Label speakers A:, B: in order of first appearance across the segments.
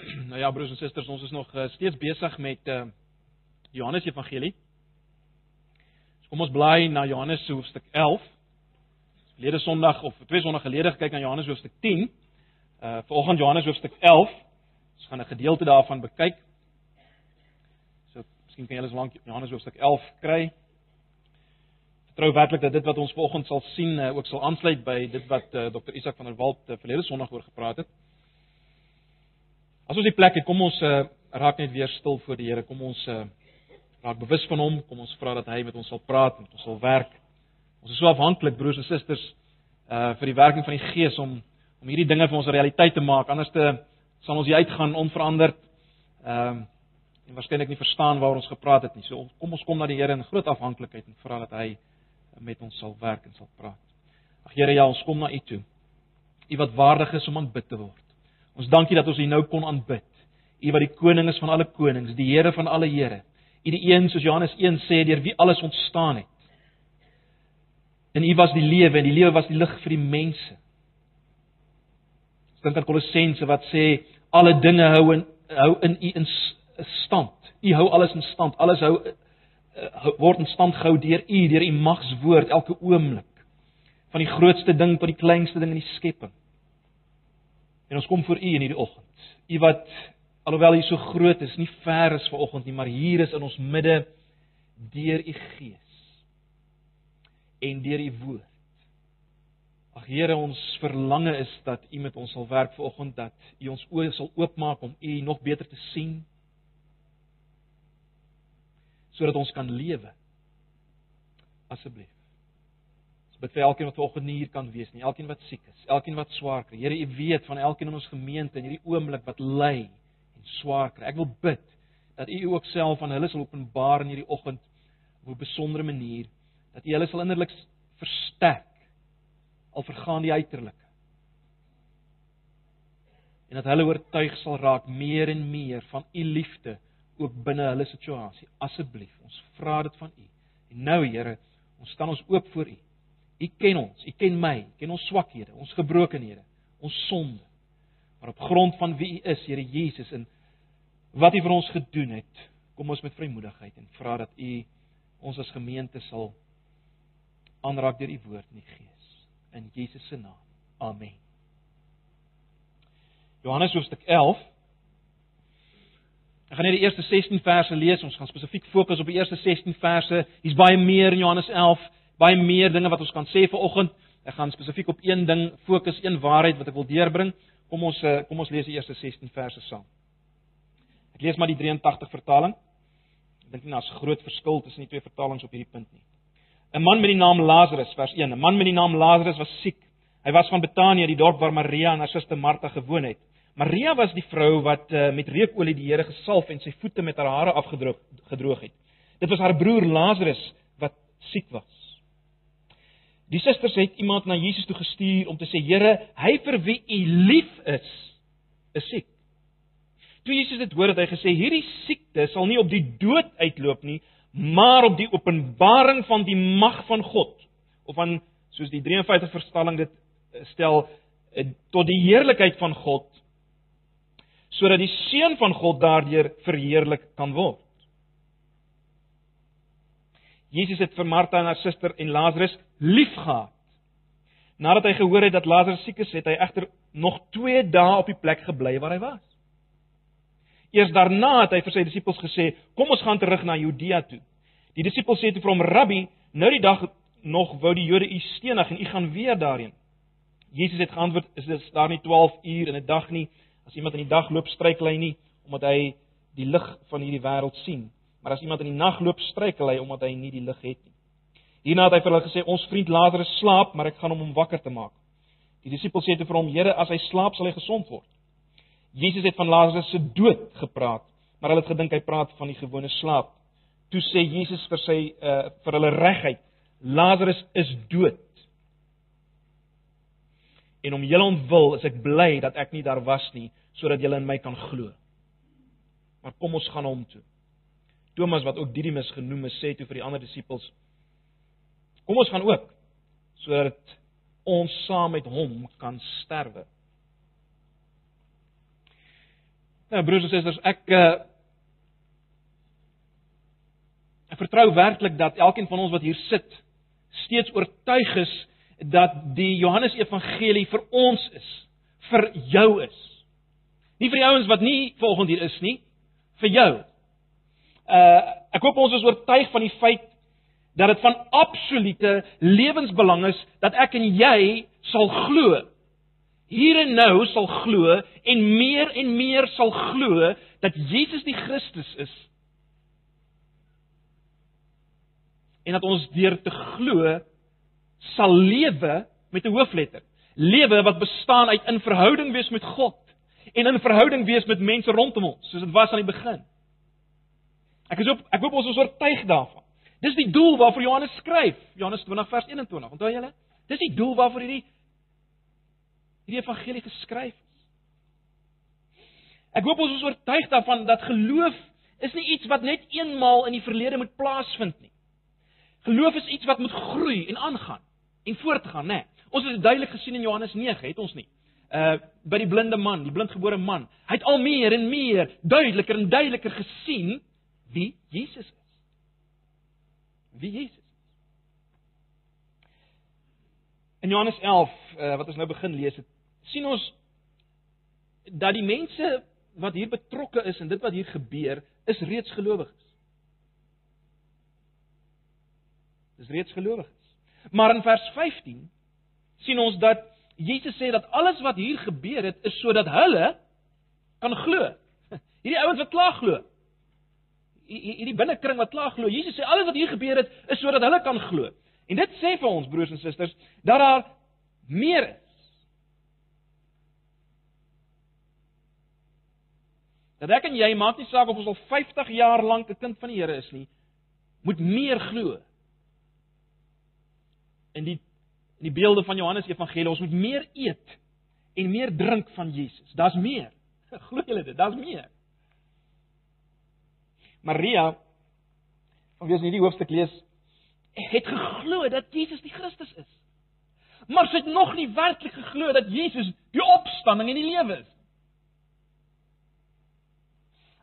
A: Nou ja, broers en susters, ons is nog uh, steeds besig met uh Johannes Evangelie. So kom ons blaai na Johannes hoofstuk 11. Verlede Sondag of twee Sondae gelede gekyk na Johannes hoofstuk 10. Uh vanoggend Johannes hoofstuk 11. Ons gaan 'n gedeelte daarvan bekyk. So miskien kan julle so lank Johannes hoofstuk 11 kry. Vertrou werklik dat dit wat ons vanoggend sal sien uh, ook sal aansluit by dit wat uh, Dr. Isak van der Walt uh, verlede Sondag oor gepraat het. As ons die plek het, kom ons uh, raak net weer stil voor die Here. Kom ons uh, raak bewus van hom. Kom ons vra dat hy met ons sal praat, met ons sal werk. Ons is so afhanklik broers en susters uh vir die werking van die Gees om om hierdie dinge vir ons 'n realiteit te maak. Anders te sal ons hier uitgaan onveranderd. Ehm uh, en waarskynlik nie verstaan waaroor ons gepraat het nie. So kom ons kom na die Here in groot afhanklikheid en vra dat hy met ons sal werk en sal praat. Ag Here, ja, ons kom na U toe. U wat waardig is om aanbid te word. Ons dankie dat ons U nou kon aanbid. U wat die koning is van alle konings, die Here van alle Here. U die een soos Johannes 1 sê deur wie alles ontstaan het. En U was die lewe en die lewe was die lig vir die mense. Ons dink aan Kolossense wat sê alle dinge hou in hou in U in stand. U hou alles in stand. Alles hou uh, word in stand gehou deur U, deur U magswoord elke oomblik. Van die grootste ding tot die kleinste ding in die skepping. En ons kom voor U in hierdie oggend. U wat alhoewel U so groot is, nie ver is vanoggend nie, maar hier is in ons midde deur U Gees en deur U woord. Ag Here, ons verlange is dat U met ons sal werk vanoggend dat U ons oë sal oopmaak om U nog beter te sien sodat ons kan lewe. Asseblief bid vir elkeen wat vanoggend nie hier kan wees nie, elkeen wat siek is, elkeen wat swaar kry. Here, U weet van elkeen in ons gemeente in hierdie oomblik wat ly en swaar kry. Ek wil bid dat U ook self aan hulle sal openbaar in hierdie oggend op 'n besondere manier, dat U hulle sal innerlik versterk al vergaan die uiterlike. En dat hulle oortuig sal raak meer en meer van U liefde ook binne hulle situasie. Asseblief, ons vra dit van U. En nou Here, ons staan ons oop voor U. U ken ons, U ken my, U ken ons swakhede, ons gebrokenhede, ons sonde. Maar op grond van wie U is, Here Jesus en wat U vir ons gedoen het, kom ons met vrymoedigheid en vra dat U ons as gemeente sal aanraak deur U woord en die Gees in Jesus se naam. Amen. Johannes hoofstuk 11 Ek gaan net die eerste 16 verse lees. Ons gaan spesifiek fokus op die eerste 16 verse. Hier's baie meer in Johannes 11 baie meer dinge wat ons kan sê vir oggend. Ek gaan spesifiek op een ding fokus, een waarheid wat ek wil deurbring. Kom ons eh, kom ons lees die eerste 16 verse saam. Ek lees maar die 83 vertaling. Ek dink nie daar's groot verskil tussen die twee vertalings op hierdie punt nie. 'n Man met die naam Lazarus, vers 1. 'n Man met die naam Lazarus was siek. Hy was van Betanië, die dorp waar Maria en haar suster Martha gewoon het. Maria was die vrou wat uh, met reukolie die Here gesalf en sy voete met haar hare afgedroog gedroog het. Dit was haar broer Lazarus wat siek was. Die susters het iemand na Jesus toe gestuur om te sê: "Here, hy vir wie u lief is, is siek." Toe Jesus dit hoor, het hy gesê: "Hierdie siekte sal nie op die dood uitloop nie, maar op die openbaring van die mag van God." Of van soos die 53 vertaling dit eh, stel, eh, tot die heerlikheid van God, sodat die seun van God daardeur verheerlik kan word. Jesus het vir Martha en haar suster en Lazarus liefgehad. Nadat hy gehoor het dat Lazarus siek is, het hy egter nog 2 dae op die plek gebly waar hy was. Eers daarna het hy vir sy disippels gesê: "Kom ons gaan terug na Judea toe." Die disippels sê toe vir hom: "Rabbi, nou die dag nog wou die Jode u stenig en u gaan weer daarheen." Jesus het geantwoord: "Is dit daar nie 12 uur in 'n dag nie? As iemand in die dag loop, struikel hy nie omdat hy die lig van hierdie wêreld sien." Maar as iemand in die nag loop, struikel hy omdat hy nie die lig het nie. Hierna het hy vir hulle gesê: "Ons vriend Lazarus slaap, maar ek gaan hom om wakker te maak." Die disippels sê te vir hom: "Here, as hy slaap, sal hy gesond word." Jesus het van Lazarus se dood gepraat, maar hulle het gedink hy praat van die gewone slaap. Toe sê Jesus vir sy uh vir hulle regheid: "Lazarus is dood." En om julle ontwil is ek bly dat ek nie daar was nie sodat julle in my kan glo. Maar kom ons gaan hom toe. Thomas wat ook Didimus genoem is, sê toe vir die ander disippels: Kom ons gaan ook sodat ons saam met hom kan sterwe. Nou broers en susters, ek uh ek vertrou werklik dat elkeen van ons wat hier sit steeds oortuig is dat die Johannes Evangelie vir ons is, vir jou is. Nie vir die ouens wat nie volgende hier is nie, vir jou. Uh ek hoop ons is oortuig van die feit dat dit van absolute lewensbelang is dat ek en jy sal glo. Hier en nou sal glo en meer en meer sal glo dat Jesus die Christus is. En dat ons deur te glo sal lewe met 'n hoofletter. Lewe wat bestaan uit in verhouding wees met God en in verhouding wees met mense rondom ons, soos dit was aan die begin. Ek is op ek hoop ons is oortuig daarvan. Dis die doel waarvoor Johannes skryf. Johannes 20 vers 21. Onthou julle? Dis die doel waarvoor hierdie hierdie evangelie geskryf is. Ek hoop ons is oortuig daarvan dat geloof is nie iets wat net eenmaal in die verlede moet plaasvind nie. Geloof is iets wat moet groei en aangaan en voortgaan, né? Nee. Ons het dit duidelik gesien in Johannes 9, het ons nie? Uh by die blinde man, die blindgebore man. Hy het al meer en meer duideliker en duideliker gesien wie Jesus is. Wie Jesus is. In Johannes 11, uh, wat ons nou begin lees het, sien ons dat die mense wat hier betrokke is en dit wat hier gebeur, is reeds gelowiges. Dis reeds gelowiges. Maar in vers 15 sien ons dat Jesus sê dat alles wat hier gebeur het is sodat hulle kan glo. Hierdie ouens wat klaar glo. Hierdie binnekring wat klaar glo. Jesus sê alles wat hier gebeur het is sodat hulle kan glo. En dit sê vir ons broers en susters dat daar meer is. Dat ek en jy maak nie saak of ons al 50 jaar lank 'n kind van die Here is nie, moet meer glo. In die in die beelde van Johannes Evangelie, ons moet meer eet en meer drink van Jesus. Daar's meer. Glo julle dit? Daar's meer. Maria, of wie as nie die hoofstuk lees, het geglo dat Jesus die Christus is. Maar sy het nog nie werklik geglo dat Jesus die opstanding en die lewe is.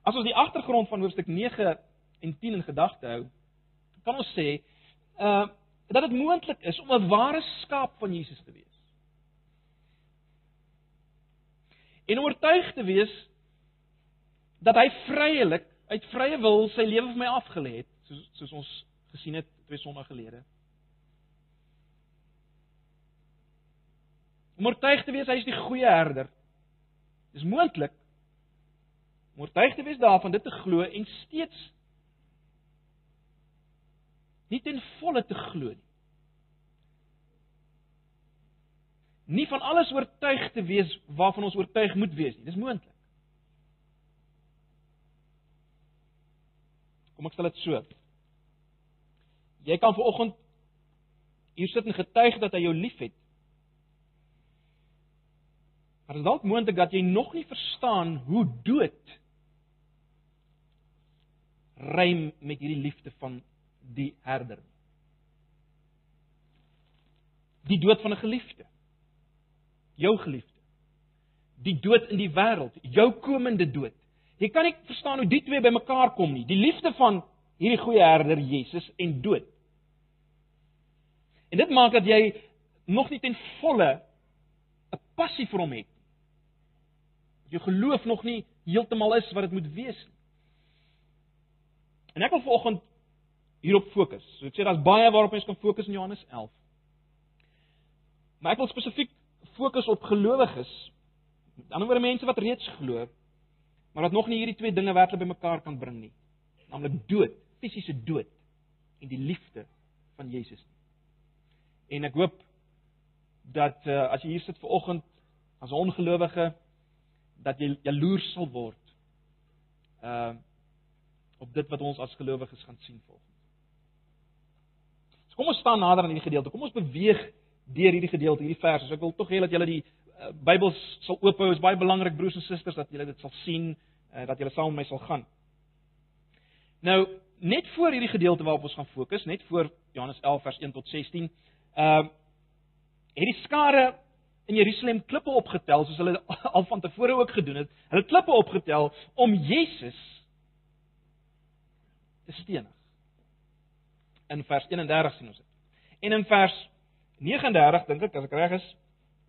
A: As ons die agtergrond van hoofstuk 9 en 10 in gedagte hou, kan ons sê uh dat dit moontlik is om 'n ware skaap van Jesus te wees. En oortuig te wees dat hy vryelik uit vrye wil sy lewe vir my afgelê het, soos soos ons gesien het twee sonnae gelede. Om oortuig te wees hy is die goeie herder. Dis moontlik om oortuig te wees daarvan dit te glo en steeds nie ten volle te glo nie. Nie van alles oortuig te wees waarvan ons oortuig moet wees nie. Dis moontlik. Kom ek stel dit so. Jy kan vanoggend hier sit en getuig dat hy jou liefhet. Maar dit is dalk moontlik dat jy nog nie verstaan hoe dood rym met hierdie liefde van die herder. Die dood van 'n geliefde. Jou geliefde. Die dood in die wêreld, jou komende dood. Jy kan nie verstaan hoe die twee bymekaar kom nie. Die liefde van hierdie goeie herder Jesus en dood. En dit maak dat jy nog nie ten volle 'n passie vir hom het. Jou geloof nog nie heeltemal is wat dit moet wees nie. En ek wil vanoggend hierop fokus. So ek sê daar's baie waarop ons kan fokus in Johannes 11. Maar ek wil spesifiek fokus op gelowiges. Met ander woorde mense wat reeds glo, maar wat nog nie hierdie twee dinge werklik bymekaar kan bring nie. Naamlik dood, fisiese dood en die liefde van Jesus. En ek hoop dat uh, as jy hier sit vanoggend as 'n ongelowige dat jy jaloers sal word. Uh op dit wat ons as gelowiges gaan sien volgens. So kom ons staan nader aan hierdie gedeelte. Kom ons beweeg deur hierdie gedeelte, hierdie verse. So ek wil tog hê dat julle die Bybels sal oophou. Is baie belangrik broers en susters dat julle dit sal sien, uh, dat julle saam met my sal gaan. Nou, net voor hierdie gedeelte waarop ons gaan fokus, net voor Johannes 11 vers 1 tot 16, ehm uh, het die skare in Jerusalem klippe opgetel soos hulle al van tevore ook gedoen het. Hulle klippe opgetel om Jesus te stenig. In vers 31 sien ons dit. En in vers 39 dink ek as ek reg is,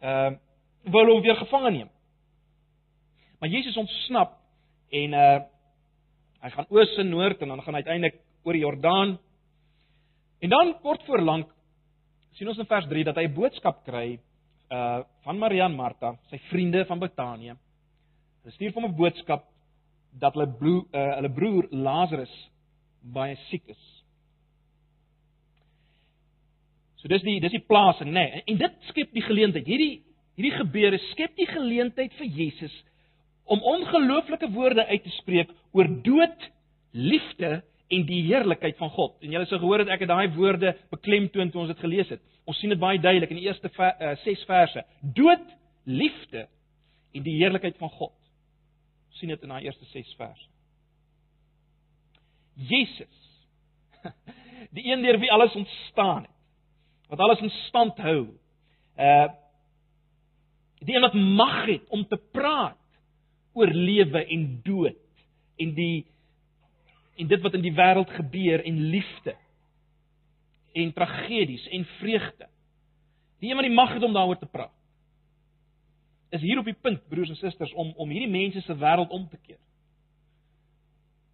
A: ehm uh, wil hom weer gevange neem. Maar Jesus ontsnap en uh hy gaan oos en noord en dan gaan hy uiteindelik oor die Jordaan. En dan kort voor lank sien ons in vers 3 dat hy 'n boodskap kry uh van Maria en Martha, sy vriende van Betanië. Hulle stuur hom 'n boodskap dat hulle broer uh, hulle broer Lazarus baie siek is. So dis die dis die plasing, nê. Nee. En dit skep die geleentheid. Hierdie hierdie gebeure skep die geleentheid vir Jesus om ongelooflike woorde uit te spreek oor dood, liefde en die heerlikheid van God. En julle sou gehoor het ek het daai woorde beklemtoon toe ons dit gelees het. Ons sien dit baie duidelik in die eerste 6 uh, eh, verse. Dood, liefde en die heerlikheid van God. Ons sien dit in daai eerste 6 verse. Jesus. Die een deur wie alles ontstaan het. Wat alles in stand hou. Uh die een wat mag het om te praat oor lewe en dood en die en dit wat in die wêreld gebeur en liefde en tragedies en vreugde. Die een wat die mag het om daaroor te praat. Is hier op die punt broers en susters om om hierdie mense se wêreld om te keer.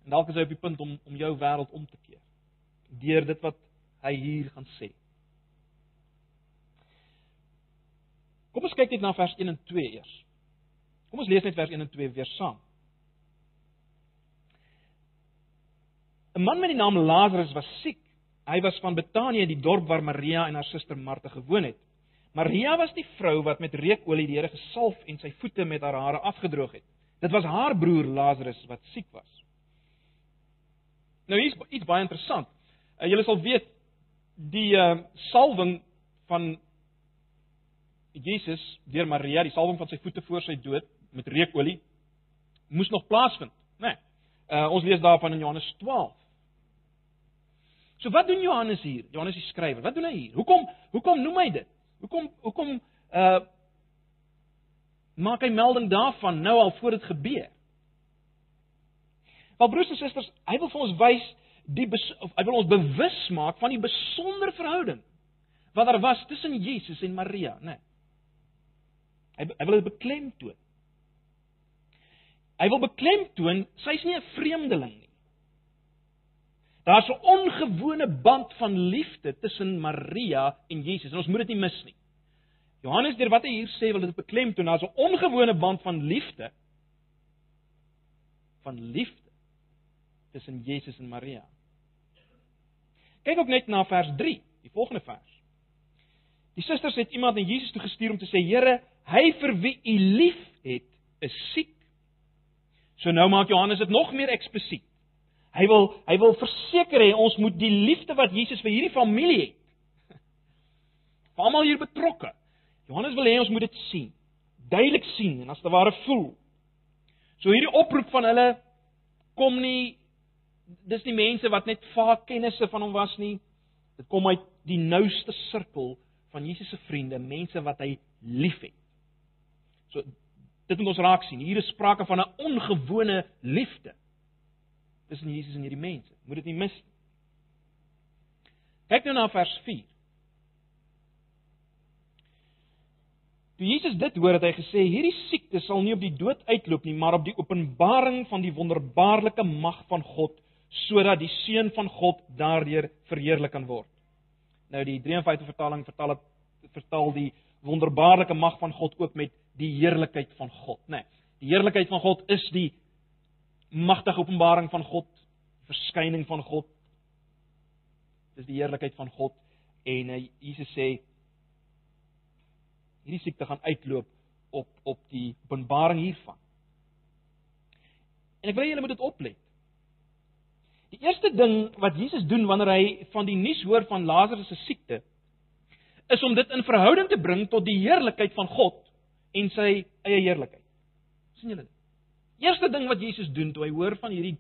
A: En dalk is hy op die punt om om jou wêreld om te keer deur dit wat hy hier gaan sê. Kom ons kyk net na vers 1 en 2 eers. Kom ons lees net vers 1 en 2 weer saam. 'n Man met die naam Lazarus was siek. Hy was van Betanië, die dorp waar Maria en haar suster Martha gewoon het. Maria was die vrou wat met reukolie die Here gesalf en sy voete met haar hare afgedroog het. Dit was haar broer Lazarus wat siek was. Nou hier's iets baie interessant. Uh, julle sal weet die uh, salwing van Jesus deur Maria, die salwing van sy voete voor sy dood, met reukolie moes nog plaasvind, né? Nee. Uh ons lees daarvan in Johannes 12. So wat doen Johannes hier? Johannes die skrywer. Wat doen hy hier? Hoekom hoekom noem hy dit? Hoekom hoekom uh maak hy melding daarvan nou al voor dit gebeur? Wel broers en susters, hy wil vir ons wys die of hy wil ons bewus maak van die besondere verhouding wat daar was tussen Jesus en Maria, né? Nee. Hy hy wil dit beklemtoon. Hy wil beklemtoon sy's nie 'n vreemdeling nie. Daar's 'n ongewone band van liefde tussen Maria en Jesus en ons moet dit nie mis nie. Johannes deur wat hy hier sê wil dit beklemtoon, daar's 'n ongewone band van liefde van liefde tussen Jesus en Maria. Kyk ook net na vers 3, die volgende vers. Die susters het iemand na Jesus toe gestuur om te sê: "Here, hy vir wie u lief het, is siek." So nou maak Johannes dit nog meer eksplisiet. Hy wil hy wil verseker hê ons moet die liefde wat Jesus vir hierdie familie het. vir almal hier betrokke. Johannes wil hê ons moet dit sien. Duidelik sien en as te ware voel. So hierdie oproep van hulle kom nie dis die mense wat net vaak kennisse van hom was nie. Dit kom uit die nouste sirkel van Jesus se vriende, mense wat hy liefhet. So Dit moet ons raak sien. Hier is sprake van 'n ongewone liefde tussen Jesus en hierdie mense. Moet dit nie mis nie. Kyk nou na vers 4. Toe Jesus dit hoor, het hy gesê: "Hierdie siekte sal nie op die dood uitloop nie, maar op die openbaring van die wonderbaarlike mag van God, sodat die seun van God daardeur verheerlik kan word." Nou die 53 vertaling vertaal dit vertaal die wonderbaarlike mag van God ook met die heerlikheid van God, né? Nee, die heerlikheid van God is die magtige openbaring van God, verskyning van God. Dis die heerlikheid van God en uh, Jesus sê hierdie siekte gaan uitloop op op die openbaring hiervan. En ek wil julle moet dit oplet. Die eerste ding wat Jesus doen wanneer hy van die nuus hoor van Lazarus se siekte, is om dit in verhouding te bring tot die heerlikheid van God en sy eie heerlikheid. sien julle dit? Eerste ding wat Jesus doen toe hy hoor van hierdie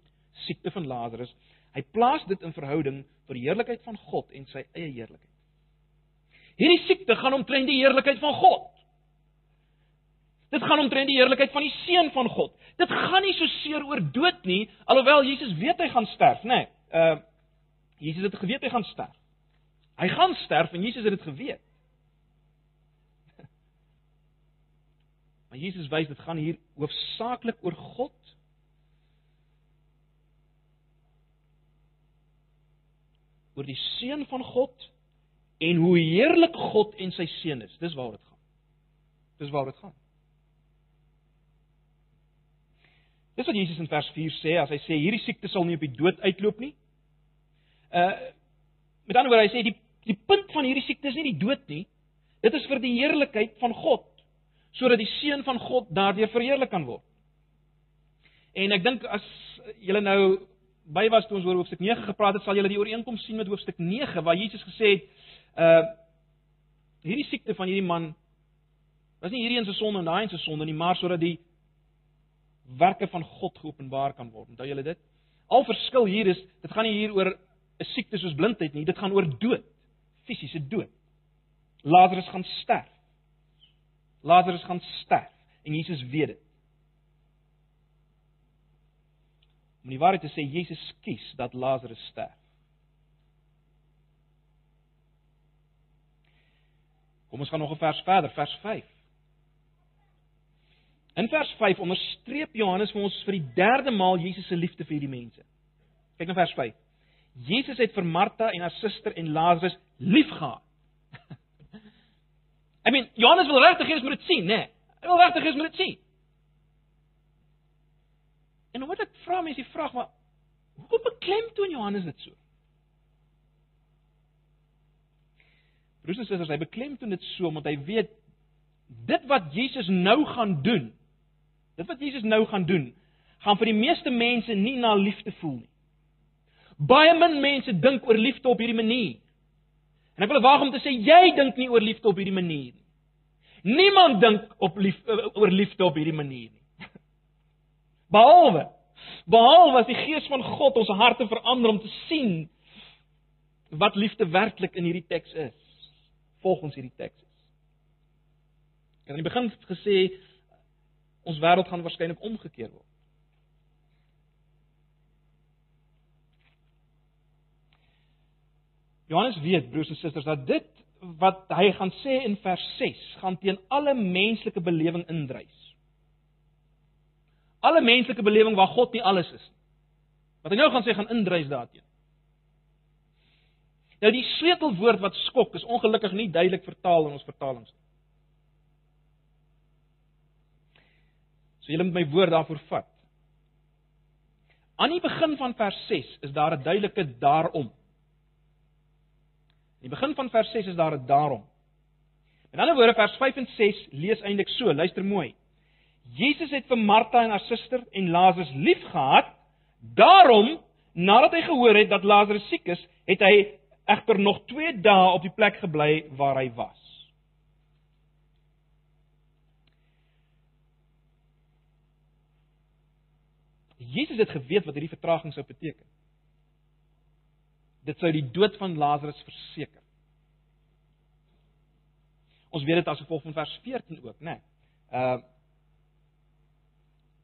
A: siekte van Lazarus, hy plaas dit in verhouding tot die heerlikheid van God en sy eie heerlikheid. Hierdie siekte gaan omtrent die heerlikheid van God. Dit gaan omtrent die heerlikheid van die seun van God. Dit gaan nie so seer oor dood nie, alhoewel Jesus weet hy gaan sterf, nê. Nee, uh Jesus het geweet hy gaan sterf. Hy gaan sterf en Jesus het dit geweet. Maar Jesus wys dit gaan hier hoofsaaklik oor God. oor die seun van God en hoe heerlik God en sy seun is. Dis waaroor dit gaan. Dis waaroor dit gaan. Dis wat Jesus in vers 4 sê as hy sê hierdie siekte sal nie op die dood uitloop nie. Uh met ander woorde hy sê die die punt van hierdie siekte is nie die dood nie. Dit is vir die heerlikheid van God sodat die seun van God daardeur verheerlik kan word. En ek dink as julle nou by was toe ons oor hoofstuk 9 gepraat het, sal julle die ooreenkoms sien met hoofstuk 9 waar Jesus gesê het uh hierdie siekte van hierdie man was nie hierdie een se sonde en daai een se sonde nie, maar sodat die werke van God geopenbaar kan word. Onthou julle dit? Al verskil hier is, dit gaan nie hier oor 'n siekte soos blindheid nie, dit gaan oor dood, fisiese dood. Lazarus gaan sterf. Lazarus gaan sterf en Jesus weet dit. Om die waarheid te sê, Jesus kies dat Lazarus sterf. Kom ons gaan nog 'n vers verder, vers 5. In vers 5 onderstreep Johannes vir ons vir die derde maal Jesus se liefde vir hierdie mense. Kyk na vers 5. Jesus het vir Martha en haar suster en Lazarus liefgehad. I mean, Johannes wil regtig hê ons moet dit sien, né? Nee. Hy wil regtig hê ons moet dit sien. En moet ek vra mense die vraag, maar hoekom beklemtoon Johannes dit so? Broers en susters, hy beklemtoon dit so omdat hy weet dit wat Jesus nou gaan doen, dit wat Jesus nou gaan doen, gaan vir die meeste mense nie na liefde voel nie. Baie min mense dink oor liefde op hierdie manier. En ek wil waag om te sê jy dink nie oor liefde op hierdie manier nie. Niemand dink op lief, oor liefde op hierdie manier nie. Behalwe behalwe as die gees van God ons harte verander om te sien wat liefde werklik in hierdie teks is. Volgens hierdie teks is. Ek het aan die begin gesê ons wêreld gaan waarskynlik omgekeer word. Johannes weet broers en susters dat dit wat hy gaan sê in vers 6 gaan teen alle menslike belewing indrys. Alle menslike belewing waar God nie alles is nie. Wat hy nou gaan sê gaan indrys daarteen. Nou die sleutelwoord wat skok is ongelukkig nie duidelik vertaal in ons vertalings nie. So julle moet my woord daarvoor vat. Aan die begin van vers 6 is daar 'n duidelike daarom. In die begin van vers 6 is daar 'n daarom. In ander woorde vers 5 en 6 lees eintlik so, luister mooi. Jesus het vir Martha en haar suster en Lazarus liefgehad. Daarom, nadat hy gehoor het dat Lazarus siek is, het hy egter nog 2 dae op die plek gebly waar hy was. Jesus het geweet wat hierdie vertraging sou beteken. Dit sou die dood van Lazarus verseker. Ons weet dit as gevolg van vers 14 ook, né? Nee. Uh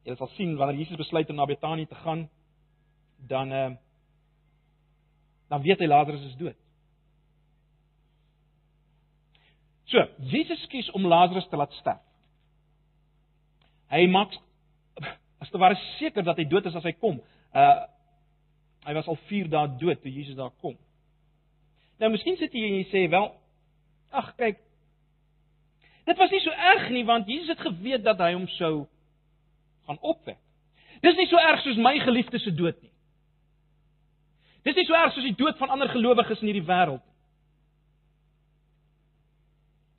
A: Jy sal sien wanneer Jesus besluit om na Betanië te gaan, dan uh dan weet hy Lazarus is dood. So, Jesus kies om Lazarus te laat sterf. Hy maak as te ware seker dat hy dood is as hy kom. Uh hy was al 4 dae dood toe Jesus daar kom. Nou miskien sit jy en jy sê wel ag kyk dit was nie so erg nie want Jesus het geweet dat hy hom sou gaan opwek. Dis nie so erg soos my geliefdes se dood nie. Dis nie so erg soos die dood van ander gelowiges in hierdie wêreld nie.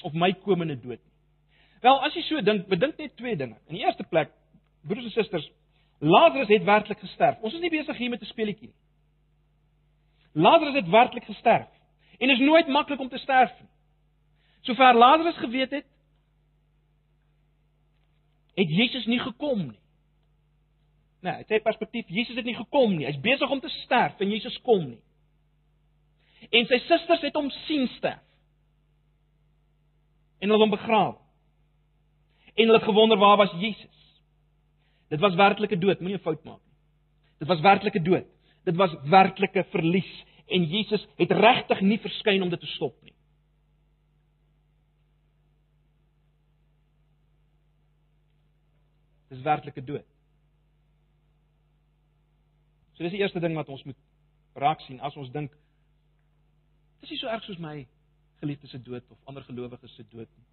A: Of my komende dood nie. Wel, as jy so dink, bedink net twee dinge. In die eerste plek, broers en susters, Lazarus het werklik gesterf. Ons is nie besig hier met 'n speletjie nie. Lazarus het werklik gesterf. En is nooit maklik om te sterf nie. Sover Lazarus geweet het, het Jesus nie gekom nie. Nee, uit sy perspektief, Jesus het nie gekom nie. Hy's besig om te sterf en Jesus kom nie. En sy susters het hom sien sterf. En hulle hom begrawe. En hulle het gewonder waar was Jesus? Dit was werklike dood, moenie 'n fout maak nie. Dit was werklike dood. Dit was werklike verlies en Jesus het regtig nie verskyn om dit te stop nie. Dis werklike dood. So dis die eerste ding wat ons moet raak sien as ons dink dis nie so erg soos my geliefde se dood of ander gelowiges se dood nie.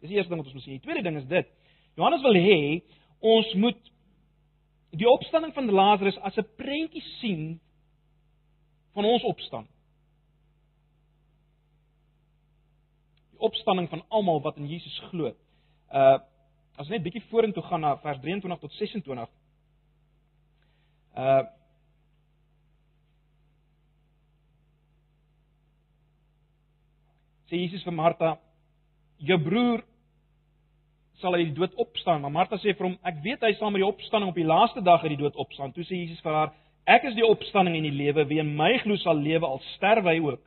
A: Dis die eerste ding wat ons moet sien. Die tweede ding is dit. Johannes wil hê ons moet die opstanding van Lazarus as 'n prentjie sien van ons opstaan. Die opstanding van almal wat in Jesus glo. Uh as net bietjie vorentoe gaan na vers 23 tot 26. Uh sê Jesus vir Martha: "Jou broer sal uit die dood opstaan." Maar Martha sê vir hom: "Ek weet hy sal met die opstanding op die laaste dag uit die dood opstaan." Toe sê Jesus vir haar: "Ek is die opstanding en die lewe. Wie in my glo sal lewe al sterwe hy ook.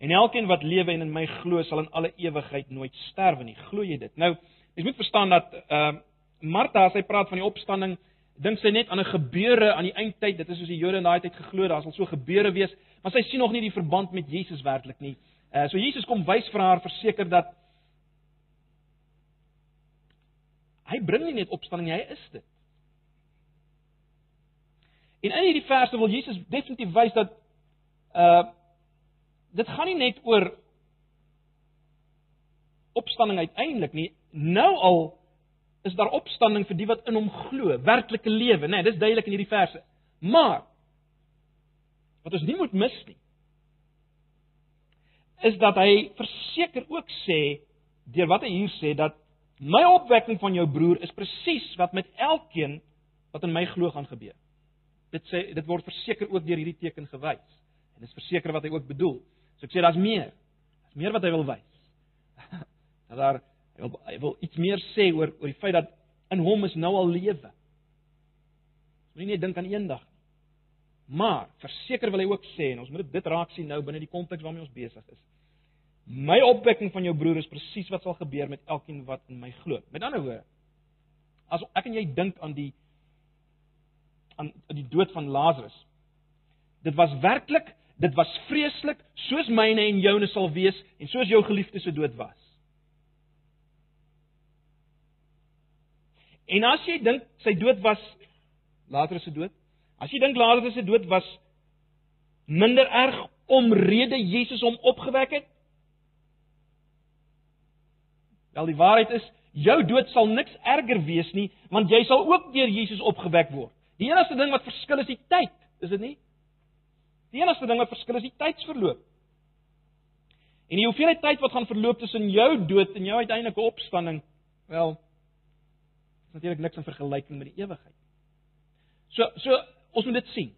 A: En elkeen wat lewe en in my glo sal in alle ewigheid nooit sterwe nie." Glo jy dit? Nou, jy moet verstaan dat uh Martha as hy praat van die opstanding, dink sy net aan 'n gebeure aan die eindtyd. Dit is soos die Jode in daai tyd geglo, daar sal so gebeure wees, maar sy sien nog nie die verband met Jesus werklik nie. Uh so Jesus kom wys vir haar verseker dat hy bring nie net opstanding, hy is dit. En in hierdie verse wil Jesus definitief wys dat uh dit gaan nie net oor opstanding uiteindelik nie. Nou al is daar opstanding vir die wat in hom glo, werklike lewe, né? Nee, dis duidelik in hierdie verse. Maar wat ons nie moet mis nie, is dat hy verseker ook sê deur wat hy hier sê dat my opwekking van jou broer is presies wat met elkeen wat in my glo gaan gebeur. Dit sê dit word verseker ook deur hierdie teken gewys. En dis verseker wat hy ook bedoel. So ek sê daar's meer. Daar's meer wat hy wil wys. Dat daar hy wil hy wil iets meer sê oor oor die feit dat in hom is nou al lewe. Moenie net dink aan eendag nie. Maar verseker wil hy ook sê en ons moet dit raak sien nou binne die konteks waarmee ons besig is. My opwekking van jou broer is presies wat sal gebeur met elkeen wat in my glo. Met ander woorde, as ek en jy dink aan die aan die dood van Lazarus. Dit was werklik, dit was vreeslik, soos myne en joune sal wees en soos jou geliefde se dood was. En as jy dink sy dood was Lazarus se dood, as jy dink Lazarus se dood was minder erg omrede Jesus hom opgewek het, Wel die waarheid is, jou dood sal niks erger wees nie, want jy sal ook deur Jesus opgewek word. Die enigste ding wat verskil is die tyd, is dit nie? Die enigste ding wat verskil is die tydsverloop. En die hoeveelheid tyd wat gaan verloop tussen jou dood en jou uiteindelike opstanding, wel, is natuurlik niks in vergelyking met die ewigheid. So so ons moet dit sien.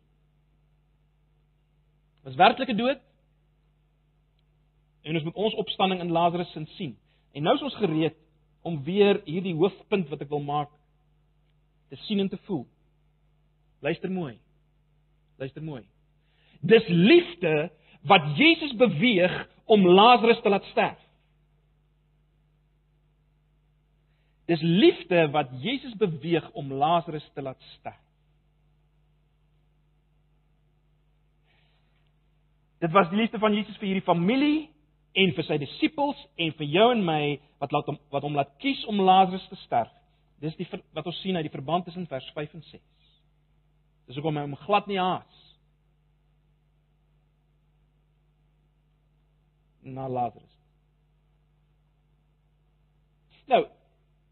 A: Was werklike dood en ons moet ons opstanding in Lazarus se sien. En nou is ons gereed om weer hierdie hoofpunt wat ek wil maak te sien en te voel. Luister mooi. Luister mooi. Dis liefde wat Jesus beweeg om Lazarus te laat sterf. Dis liefde wat Jesus beweeg om Lazarus te laat sterf. Dit was die liefde van Jesus vir hierdie familie en vir sy disippels en vir jou en my wat laat hom wat hom laat kies om Lazarus te sterf. Dis die wat ons sien uit die verband tussen vers 5 en 6. Dis hoekom hy hom glad nie haat na Lazarus. Nou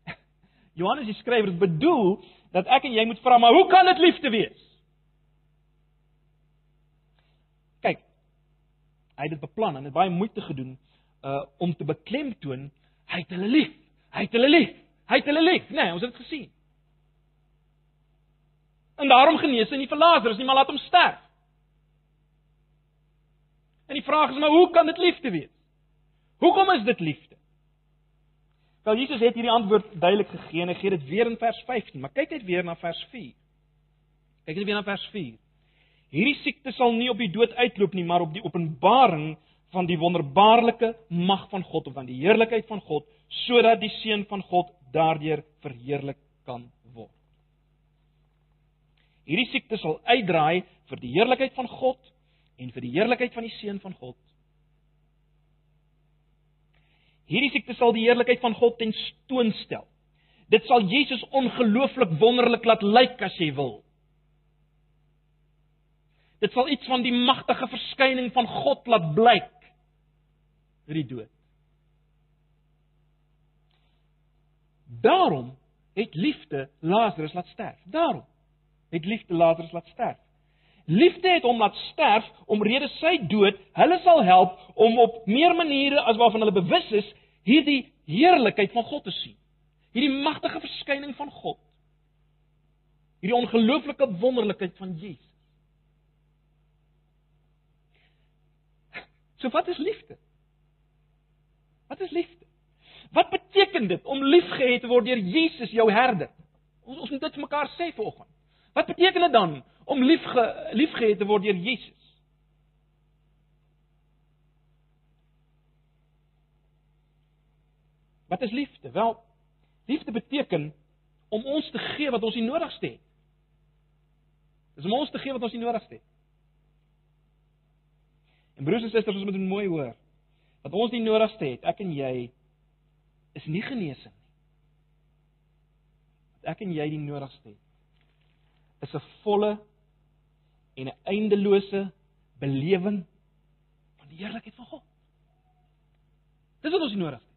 A: Johannes die skrywer bedoel dat ek en jy moet vra maar hoe kan dit liefde wees? Hy het dit beplan en het baie moeite gedoen uh om te beklemtoon hy het hulle lief. Hy het hulle lief. Hy het hulle lief. Nee, ons het dit gesien. En daarom genees hy nie vir Lazarus nie, maar laat hom sterf. En die vraag is maar hoe kan dit liefde wees? Hoekom is dit liefde? Wel Jesus het hierdie antwoord duidelik gegee en hy gee dit weer in vers 15, maar kyk net weer na vers 4. Kyk net weer na vers 4. Hierdie siekte sal nie op die dood uitloop nie, maar op die openbaring van die wonderbaarlike mag van God of van die heerlikheid van God, sodat die seun van God daardeur verheerlik kan word. Hierdie siekte sal uitdraai vir die heerlikheid van God en vir die heerlikheid van die seun van God. Hierdie siekte sal die heerlikheid van God ten stoon stel. Dit sal Jesus ongelooflik wonderlik laat lyk as jy wil. Dit sal iets van die magtige verskyning van God laat blyk vir die dood. Daarom het liefde Lazarus laat sterf. Daarom het liefde Lazarus laat sterf. Liefde het hom laat sterf omrede sy dood hulle sal help om op meer maniere as waarvan hulle bewus is hierdie heerlikheid van God te sien. Hierdie magtige verskyning van God. Hierdie ongelooflike wonderlikheid van Jesus. So wat is liefde? Wat is liefde? Wat beteken dit om liefgehad te word deur Jesus, jou herder? Ons ons moet dit vir mekaar sê vanoggend. Wat beteken dit dan om liefge liefgehad te word deur Jesus? Wat is liefde? Wel, liefde beteken om ons te gee wat ons nie nodigste het. Dis om ons te gee wat ons nie nodigste het. En broers en susters, ons moet mooi hoor. Wat ons nie nodigste het, ek en jy is nie genesing nie. Wat ek en jy die nodigste het, is 'n volle en 'n eindelose belewing van die heerlikheid van God. Dis wat ons nodig het.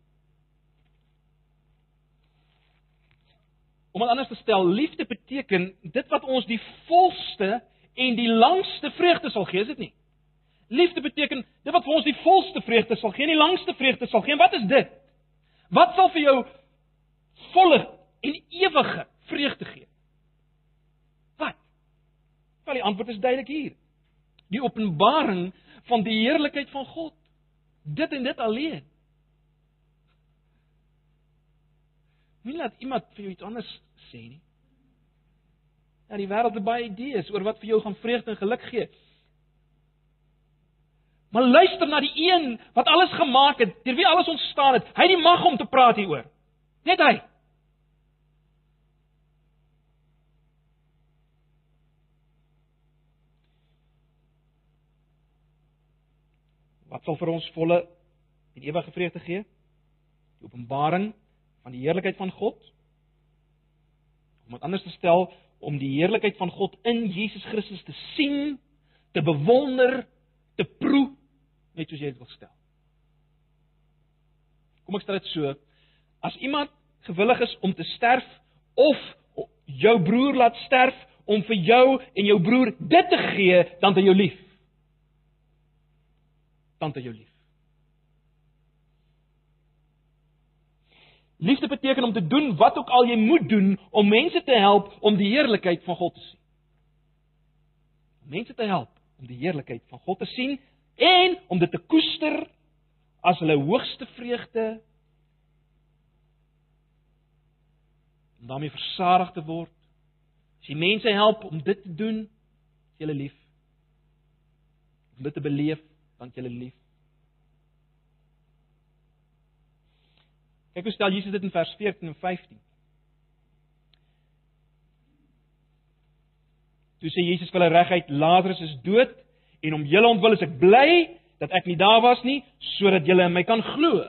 A: Om dit anders te stel, liefde beteken dit wat ons die volste en die langste vreugde sal gee, is dit nie? Liefde beteken dit wat vir ons die volste vreugde sal gee, die langste vreugde sal gee. En wat is dit? Wat sal vir jou volle en ewige vreugde gee? Wat? Wel die antwoord is duidelik hier. Die openbaring van die heerlikheid van God. Dit en dit alleen. Wie laat iemand vir jou iets anders sê nie? Ja, die wêreld het baie idees oor wat vir jou gaan vreugde en geluk gee. Maar luister na die een wat alles gemaak het, deur wie alles ontstaan het. Hy het die mag om te praat hieroor. Net hy. Wat sal vir ons volle en ewige vreugde gee? Die openbaring van die heerlikheid van God. Om dit anders te stel, om die heerlikheid van God in Jesus Christus te sien, te bewonder, te proe net soos jy dit wil stel. Kom ek stel dit so: As iemand gewillig is om te sterf of jou broer laat sterf om vir jou en jou broer dit te gee, dan het jy lief. Dan het jy lief. Liefde beteken om te doen wat ook al jy moet doen om mense te help om die heerlikheid van God te sien. Mense te help om die heerlikheid van God te sien en om dit te koester as hulle hoogste vreugde om daarmee versadig te word. As jy mense help om dit te doen, is jy lief. Om dit te beleef, dan jy lief. Kyk hoe stel Jesus dit in vers 14 en 15. Toe sê Jesus vir hulle reguit Lazarus is dood En om julle ontwil is ek bly dat ek nie daar was nie sodat julle in my kan glo.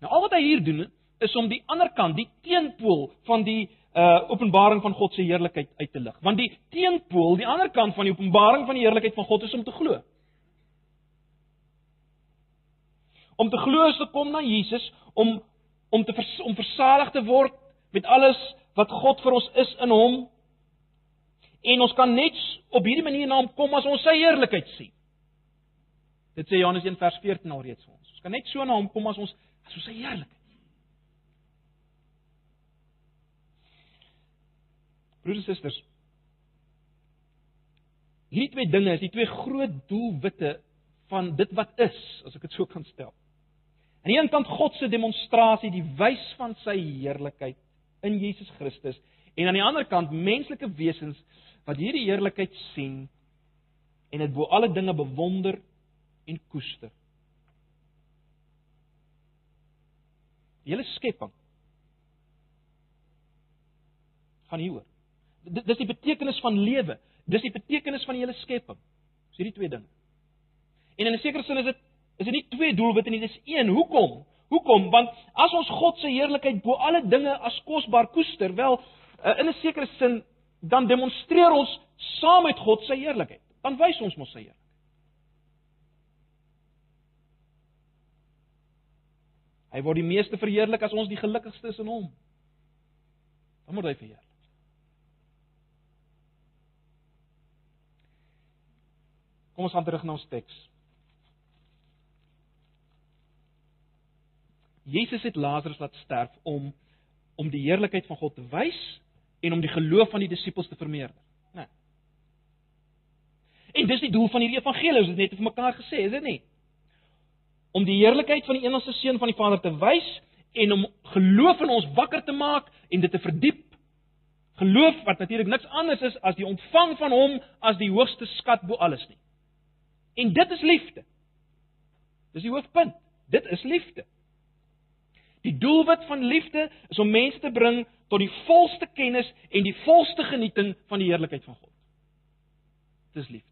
A: Nou al wat hy hier doen is om die ander kant, die teenpool van die uh openbaring van God se heerlikheid uit te lig. Want die teenpool, die ander kant van die openbaring van die heerlikheid van God is om te glo. Om te glo is te kom na Jesus om om te vers, om versadig te word met alles wat God vir ons is in hom En ons kan net op hierdie manier na hom kom as ons sy heerlikheid sien. Dit sê Johannes 1 vers 14 alreeds vir ons. Ons kan net so na hom kom as ons as ons sy heerlikheid sien. Broers en susters, hierdie twee dinge is die twee groot doelwitte van dit wat is, as ek dit so kan stel. Aan die een kant God se demonstrasie, die wys van sy heerlikheid in Jesus Christus, en aan die ander kant menslike wesens wat hierdie heerlikheid sien en dit bo alle dinge bewonder en koester. Die hele skepping gaan hieroor. Dis die betekenis van lewe. Dis die betekenis van die hele skepping. Dis hierdie twee dinge. En in 'n sekere sin is dit is dit nie twee doelwitte nie, dis een. Hoekom? Hoekom? Want as ons God se heerlikheid bo alle dinge as kosbaar koester, wel eh, in 'n sekere sin dan demonstreer ons saam met God sy heerlikheid. Dan wys ons mos sy heerlikheid. Hy word die meeste verheerlik as ons die gelukkigstes in hom. Dan word hy verheerlik. Kom ons gaan terug na ons teks. Jesus het Lazarus laat sterf om om die heerlikheid van God te wys en om die geloof van die disippels te vermeerder. Né? Nee. En dis die doel van hierdie evangelie, ons het net vir mekaar gesê, is dit nie? Om die heerlikheid van die enigste seun van die Vader te wys en om geloof in ons wakker te maak en dit te verdiep. Geloof wat natuurlik niks anders is as die ontvang van hom as die hoogste skat bo alles nie. En dit is liefde. Dis die hoofpunt. Dit is liefde. Die doelwit van liefde is om mense te bring tot die volste kennis en die volste genieting van die heerlikheid van God. Dis liefde.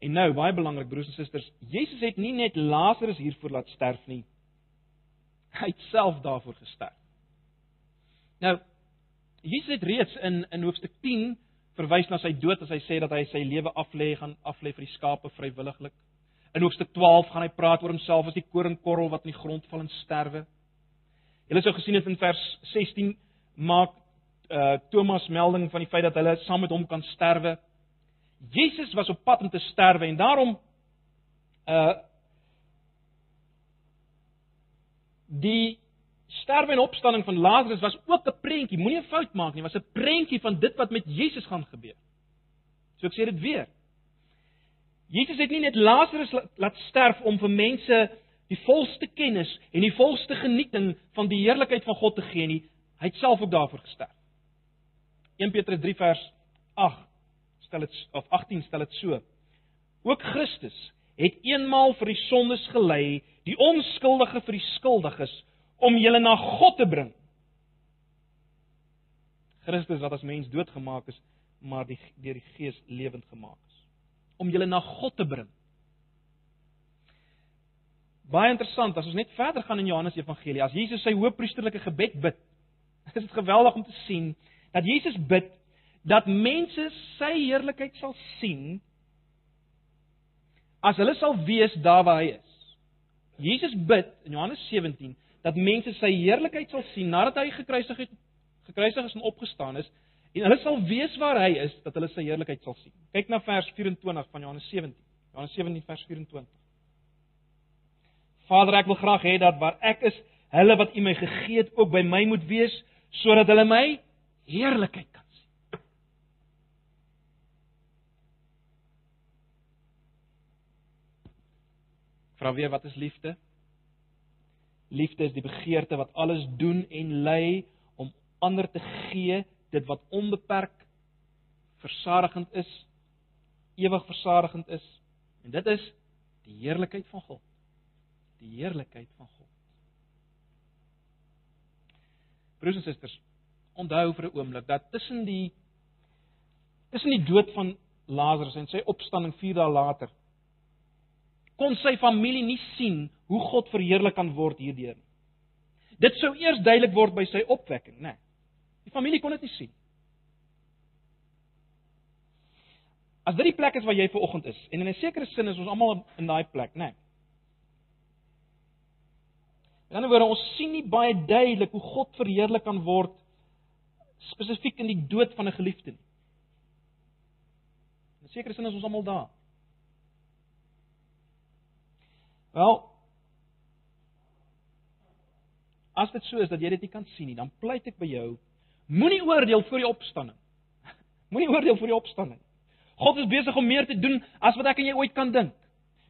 A: En nou, baie belangrik broers en susters, Jesus het nie net Lazarus hiervoor laat sterf nie. Hy het self daarvoor gesterf. Nou, Jesus het reeds in in hoofstuk 10 verwys na sy dood as hy sê dat hy sy lewe aflê gaan aflê vir die skape vrywilliglik. In hoofstuk 12 gaan hy praat oor homself as die koringkorrel wat in die grond val en sterwe. Julle sou gesien het in vers 16 maak uh Thomas melding van die feit dat hulle saam met hom kan sterwe. Jesus was op pad om te sterwe en daarom uh die sterwe en opstanding van Lazarus was ook 'n prentjie, moenie 'n fout maak nie, was 'n prentjie van dit wat met Jesus gaan gebeur. So ek sê dit weer. Jesus het nie net Lazarus laat sterf om vir mense die volste kennis en die volste genieting van die heerlikheid van God te gee nie, hy het self ook daarvoor gesterf. 1 Petrus 3 vers 8 stel dit of 18 stel dit so. Ook Christus het eenmaal vir die sondes gelei, die onskuldige vir die skuldiges om julle na God te bring. Christus wat as mens doodgemaak is, maar die deur die Gees lewend gemaak is. Om julle na God te bring. Baie interessant as ons net verder gaan in Johannes Evangelie, as Jesus sy hoëpriesterlike gebed bid, is dit geweldig om te sien dat Jesus bid dat mense sy heerlikheid sal sien as hulle sal wees daar waar hy is. Jesus bid in Johannes 17 dat mense sy heerlikheid sal sien nadat hy gekruisig het gekruisig is en opgestaan is en hulle sal weet waar hy is dat hulle sy heerlikheid sal sien. Kyk na vers 24 van Johannes 17. Johannes 17 vers 24. Vader, ek wil graag hê dat waar ek is, hulle wat U my gegee het ook by my moet wees sodat hulle my heerlikheid kan sien. Vra weer wat is liefde? Liefde is die begeerte wat alles doen en lei om ander te gee dit wat onbeperk versadigend is, ewig versadigend is. En dit is die heerlikheid van God. Die heerlikheid van God. Broers en susters, onthou vir 'n oomblik dat tussen die tussen die dood van Lazarus en sy opstanding 4 dae later kon sy familie nie sien hoe God verheerlik kan word hierdeur nie. Dit sou eers duidelik word by sy opwekking, né? Nee. Die familie kon dit nie sien. As dit die plek is waar jy ver oggend is en in 'n sekere sin is ons almal in daai plek, né? Nee. In 'n ander woorde, ons sien nie baie duidelik hoe God verheerlik kan word spesifiek in die dood van 'n geliefde nie. In 'n sekere sin is ons almal daar. Wel, as dit so is dat jy dit nie kan sien nie, dan pleit ek by jou, moenie oordeel voor die opstanding. Moenie oordeel voor die opstanding. God is besig om meer te doen as wat ek en jy ooit kan dink.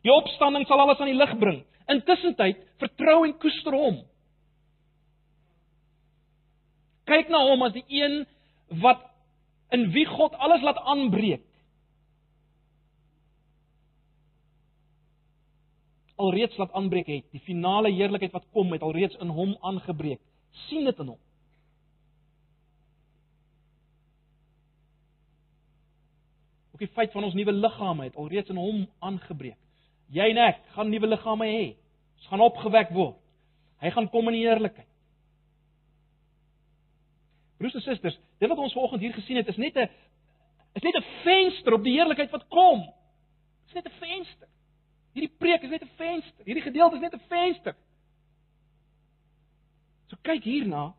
A: Die opstanding sal alles aan die lig bring. Intussen tyd, vertrou en koester hom. Kyk na hom as die een wat in wie God alles laat aanbreek. Alreeds laat aanbreek het. Die finale heerlikheid wat kom het alreeds in hom aangebreek. sien dit in hom. Ook die feit van ons nuwe liggame het alreeds in hom aangebreek. Jy en ek gaan nuwe liggame hê. Ons gaan opgewek word. Hy gaan kom in die heerlikheid. Broers en susters, dit wat ons vanoggend hier gesien het, is net 'n is net 'n venster op die heerlikheid wat kom. Dit is net 'n venster. Hierdie preek is net 'n venster. Hierdie gedeelte is net 'n venster. So kyk hierna.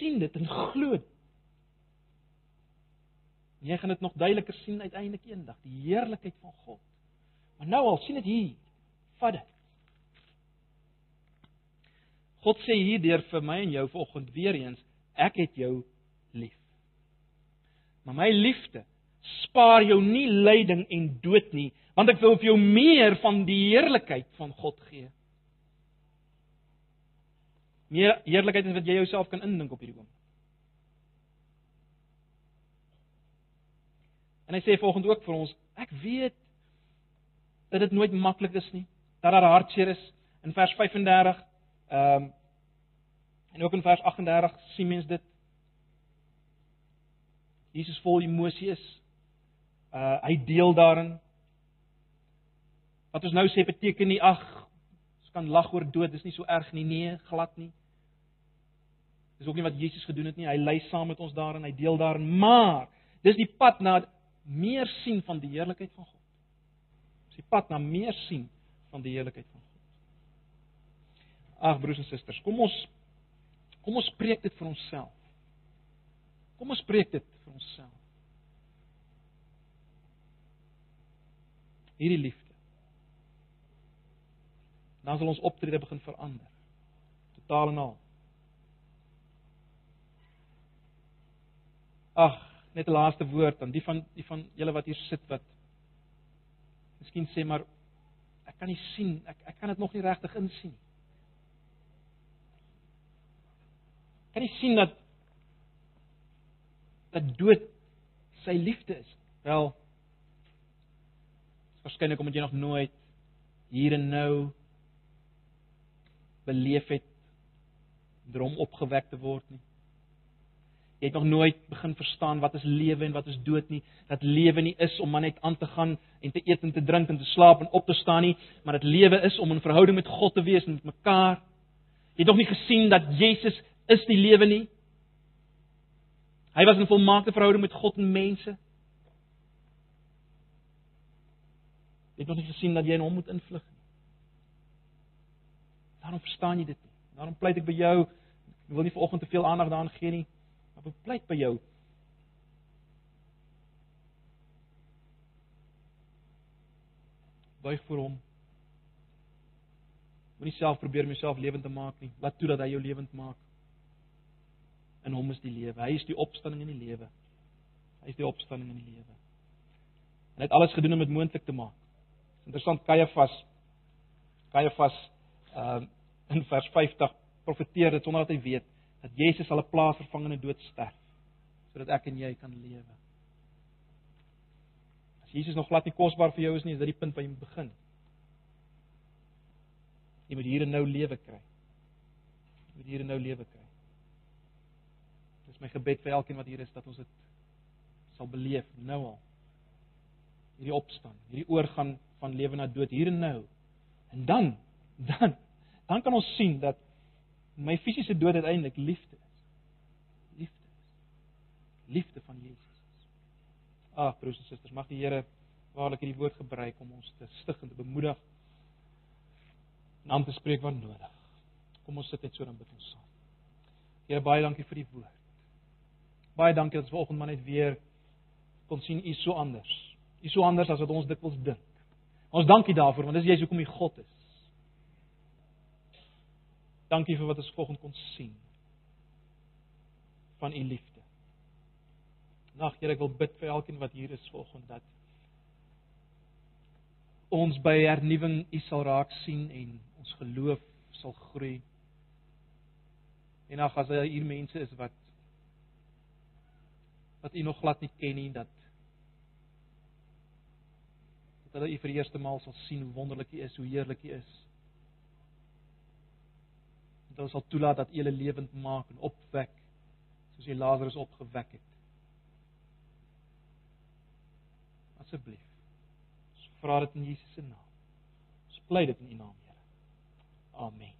A: sien dit en glo. Jy gaan dit nog duideliker sien uiteindelik eendag, die heerlikheid van God. Maar nou al sien dit hier. Vat dit. God sê hierdeur vir my en jou vanoggend weer eens, ek het jou lief. Maar my liefde spaar jou nie lyding en dood nie, want ek wil vir jou meer van die heerlikheid van God gee. Meer heerlikheid as wat jy jouself kan indink op hierdie oomblik. En hy sê volgens ook vir ons, ek weet dat dit nooit maklik is nie, dat daar hartseer is in vers 35. Ehm um, en ook in vers 38 sien mens dit. Jesus vol emosie is. Uh hy deel daarin. Wat ons nou sê beteken nie ag, ons kan lag oor dood, dis nie so erg nie, nee, glad nie. Dis ook nie wat Jesus gedoen het nie. Hy lei saam met ons daarin, hy deel daarin, maar dis die pad na meer sien van die heerlikheid van God. Dis die pad na meer sien van die heerlikheid van God. Ag broers en susters, kom ons kom ons spreek dit vir onsself. Kom ons spreek dit vir onsself. Hierdie liefde. Dan sal ons optrede begin verander. Totaal en al. Ag, net 'n laaste woord aan die van die van julle wat hier sit wat Miskien sê maar ek kan nie sien, ek ek kan dit nog nie regtig insien nie. Kan jy sien dat dat dood sy liefde is? Wel, waarskynlik omdat jy nog nooit hier en nou beleef het droom opgewek te word nie. Jy het nog nooit begin verstaan wat is lewe en wat is dood nie. Dat lewe nie is om maar net aan te gaan en te eet en te drink en te slaap en op te staan nie, maar dat lewe is om in verhouding met God te wees en met mekaar. Jy het nog nie gesien dat Jesus is die lewe nie. Hy was in volmaakte verhouding met God en mense. Jy het nog nie gesien dat jy in hom moet invlug. Daarom verstaan jy dit nie. Daarom pleit ek by jou, ek wil nie vanoggend te veel aandag daaraan gee nie, maar ek pleit by jou. Buig voor hom. Moenie self probeer om jouself lewend te maak nie. Laat toe dat hy jou lewend maak. In hom is die lewe. Hy is die opstanding en die lewe. Hy is die opstanding en die lewe. En hy het alles gedoen om dit moontlik te maak. Interessant Kajafas. Kajafas ehm uh, in vers 50 profeteer dit sonder dat hy weet dat Jesus al 'n plaasvervangende dood sterf sodat ek en jy kan lewe. As Jesus nog glad nie kosbaar vir jou is nie, is dit die punt waar jy moet begin. Jy moet hier en nou lewe kry. Jy moet hier en nou lewe kry my gebed vir elkeen wat hier is dat ons dit sal beleef nou al. Hierdie opstaan, hierdie oorgang van lewe na dood hier en nou. En dan, dan, dan kan ons sien dat my fisiese dood uiteindelik liefde is. Liefde is. Liefde van Jesus. Ag, broers en susters, mag die Here waarlik hierdie woord gebruik om ons te stig en te bemoedig en aan te spreek wat nodig. Kom ons sit net so dan bid ons saam. Here, baie dankie vir die woord. Baie dankie dat ons vanoggend maar net weer kon sien u so anders. U so anders as wat ons dikwels dink. Ons dankie daarvoor want dis jy hoekom u God is. Dankie vir wat ons vanoggend kon sien van u liefde. Nag Here, ek wil bid vir elkeen wat hier is vanoggend dat ons by hernuwing u sal raak sien en ons geloof sal groei. En ag as daar hier mense is wat wat u nog glad nie ken nie dat dat hulle U vir die eerste maal sal sien hoe wonderlik U is, hoe heerlik U is. Dat hulle sal toelaat dat U hulle lewend maak en opwek soos U Lazarus opgewek het. Asseblief. Ons vra dit in Jesus se naam. Ons bly dit in U naam, Here. Amen.